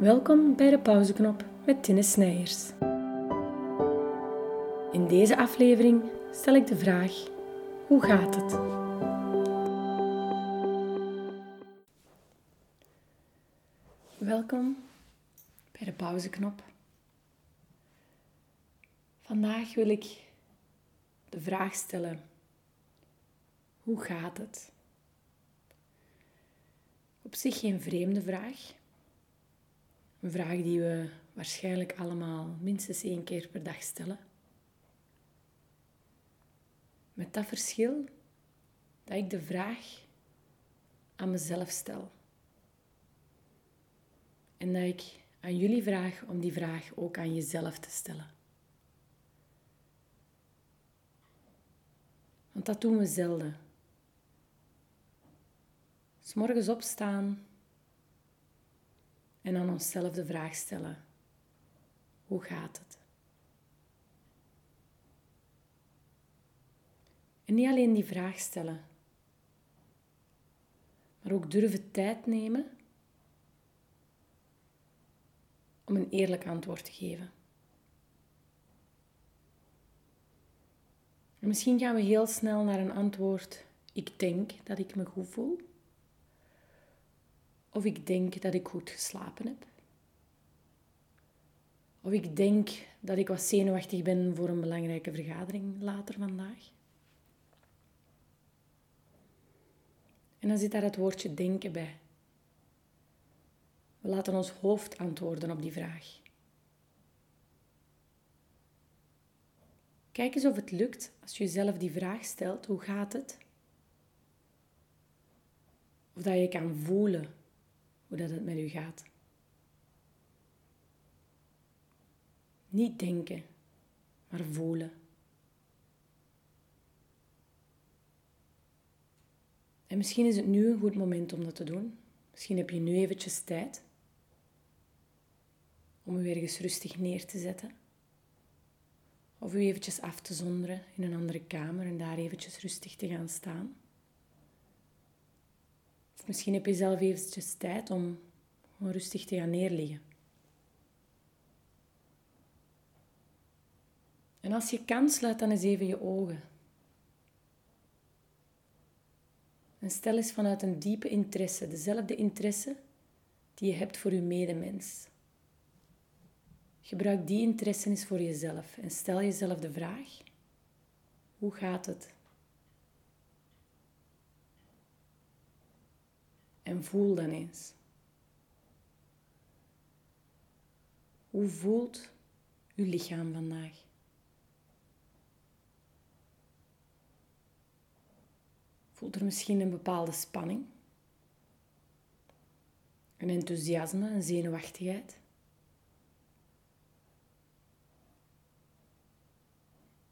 Welkom bij de pauzeknop met Tinne Snijers. In deze aflevering stel ik de vraag: hoe gaat het? Welkom bij de pauzeknop. Vandaag wil ik de vraag stellen: hoe gaat het? Op zich geen vreemde vraag. Een vraag die we waarschijnlijk allemaal minstens één keer per dag stellen. Met dat verschil dat ik de vraag aan mezelf stel. En dat ik aan jullie vraag om die vraag ook aan jezelf te stellen. Want dat doen we zelden. S morgens opstaan en aan onszelf de vraag stellen: hoe gaat het? En niet alleen die vraag stellen, maar ook durven tijd nemen om een eerlijk antwoord te geven. En misschien gaan we heel snel naar een antwoord: ik denk dat ik me goed voel. Of ik denk dat ik goed geslapen heb. Of ik denk dat ik wat zenuwachtig ben voor een belangrijke vergadering later vandaag. En dan zit daar het woordje denken bij. We laten ons hoofd antwoorden op die vraag. Kijk eens of het lukt als je jezelf die vraag stelt: hoe gaat het? Of dat je kan voelen hoe dat het met u gaat. Niet denken, maar voelen. En misschien is het nu een goed moment om dat te doen. Misschien heb je nu eventjes tijd om u ergens rustig neer te zetten. Of u eventjes af te zonderen in een andere kamer en daar eventjes rustig te gaan staan. Misschien heb je zelf eventjes tijd om rustig te gaan neerliggen. En als je kan, sluit dan eens even je ogen. En stel eens vanuit een diepe interesse, dezelfde interesse die je hebt voor je medemens. Gebruik die interesse eens voor jezelf en stel jezelf de vraag: hoe gaat het? En voel dan eens. Hoe voelt uw lichaam vandaag? Voelt er misschien een bepaalde spanning? Een enthousiasme, een zenuwachtigheid?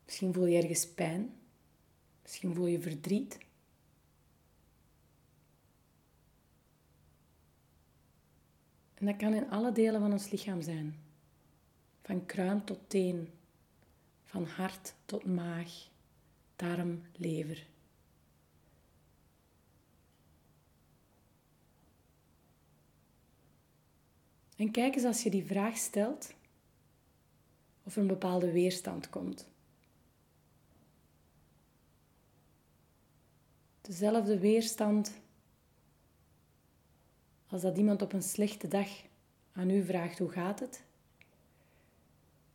Misschien voel je ergens pijn. Misschien voel je verdriet. En dat kan in alle delen van ons lichaam zijn. Van kruin tot teen, van hart tot maag, darm, lever. En kijk eens als je die vraag stelt, of er een bepaalde weerstand komt. Dezelfde weerstand als dat iemand op een slechte dag aan u vraagt hoe gaat het.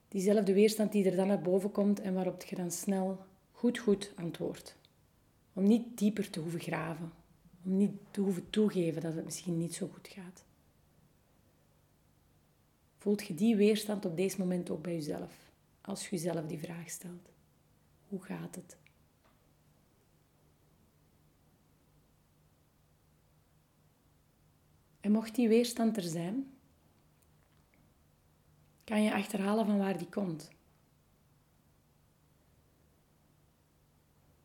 Diezelfde weerstand die er dan naar boven komt en waarop je dan snel goed goed antwoordt. Om niet dieper te hoeven graven. Om niet te hoeven toegeven dat het misschien niet zo goed gaat. Voelt je die weerstand op deze moment ook bij jezelf? Als je jezelf die vraag stelt. Hoe gaat het? En mocht die weerstand er zijn, kan je achterhalen van waar die komt.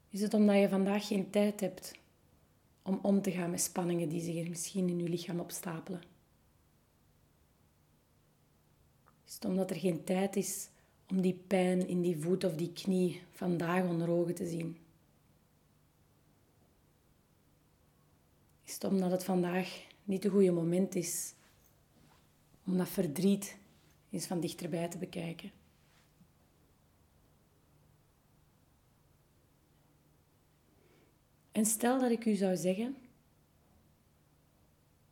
Is het omdat je vandaag geen tijd hebt om om te gaan met spanningen die zich misschien in je lichaam opstapelen? Is het omdat er geen tijd is om die pijn in die voet of die knie vandaag onder ogen te zien? Is het omdat het vandaag niet het goede moment is om dat verdriet eens van dichterbij te bekijken. En stel dat ik u zou zeggen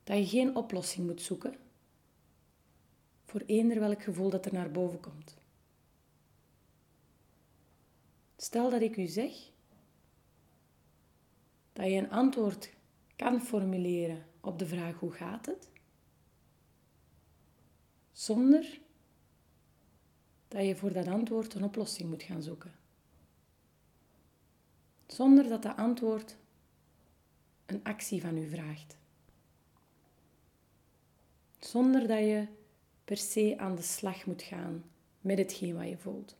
dat je geen oplossing moet zoeken voor eender welk gevoel dat er naar boven komt. Stel dat ik u zeg dat je een antwoord kan formuleren op de vraag hoe gaat het, zonder dat je voor dat antwoord een oplossing moet gaan zoeken. Zonder dat dat antwoord een actie van u vraagt. Zonder dat je per se aan de slag moet gaan met hetgeen wat je voelt.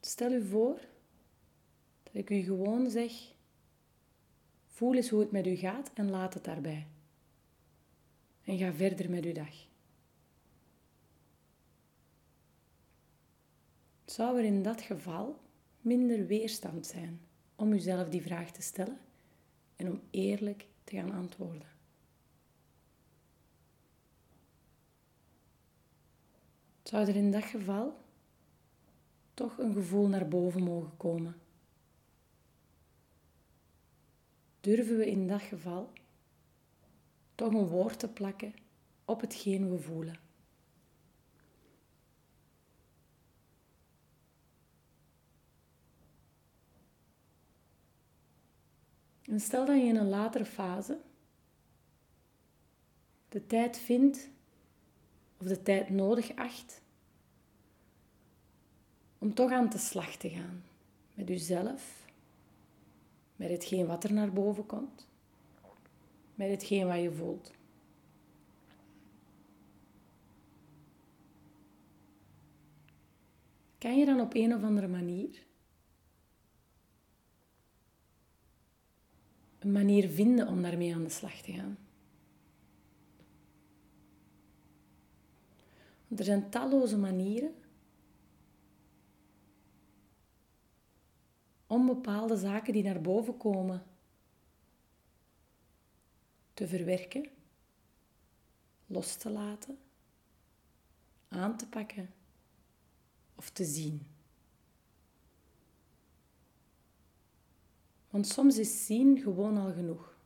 Stel u voor dat ik u gewoon zeg: voel eens hoe het met u gaat en laat het daarbij. En ga verder met uw dag. Zou er in dat geval minder weerstand zijn om uzelf die vraag te stellen en om eerlijk te gaan antwoorden? Zou er in dat geval toch een gevoel naar boven mogen komen? Durven we in dat geval toch een woord te plakken op hetgeen we voelen? En stel dat je in een latere fase de tijd vindt of de tijd nodig acht om toch aan de slag te gaan met jezelf, met hetgeen wat er naar boven komt, met hetgeen wat je voelt. Kan je dan op een of andere manier een manier vinden om daarmee aan de slag te gaan? Want er zijn talloze manieren om bepaalde zaken die naar boven komen te verwerken, los te laten, aan te pakken of te zien. Want soms is zien gewoon al genoeg.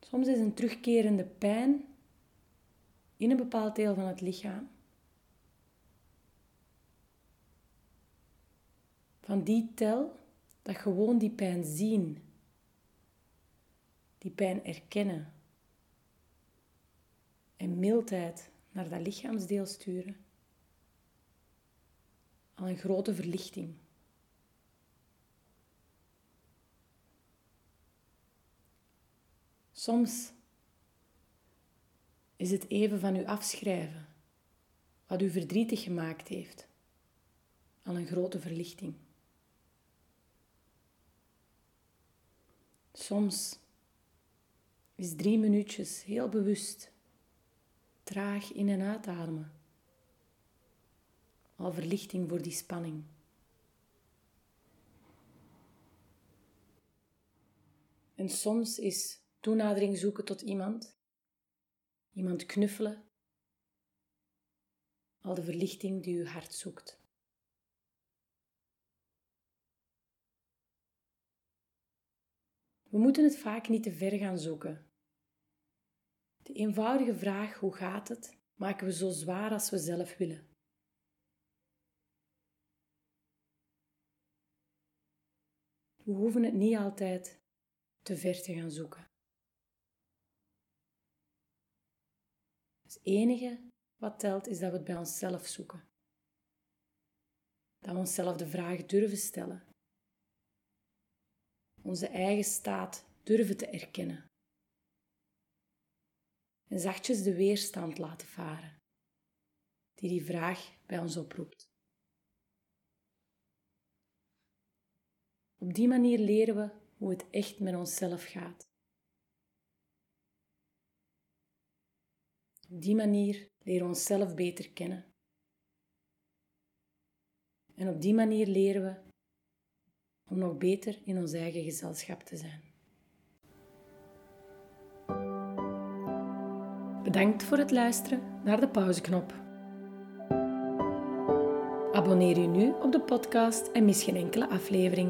Soms is een terugkerende pijn in een bepaald deel van het lichaam van die tel dat gewoon die pijn zien, die pijn erkennen en mildheid naar dat lichaamsdeel sturen, al een grote verlichting. Soms is het even van u afschrijven wat u verdrietig gemaakt heeft, al een grote verlichting. Soms is drie minuutjes heel bewust traag in- en uitademen al verlichting voor die spanning. En soms is toenadering zoeken tot iemand, iemand knuffelen, al de verlichting die uw hart zoekt. We moeten het vaak niet te ver gaan zoeken. De eenvoudige vraag hoe gaat het maken we zo zwaar als we zelf willen. We hoeven het niet altijd te ver te gaan zoeken. Het enige wat telt is dat we het bij onszelf zoeken. Dat we onszelf de vraag durven stellen onze eigen staat durven te erkennen. En zachtjes de weerstand laten varen, die die vraag bij ons oproept. Op die manier leren we hoe het echt met onszelf gaat. Op die manier leren we onszelf beter kennen. En op die manier leren we om nog beter in ons eigen gezelschap te zijn. Bedankt voor het luisteren naar de pauzeknop. Abonneer je nu op de podcast en mis geen enkele aflevering.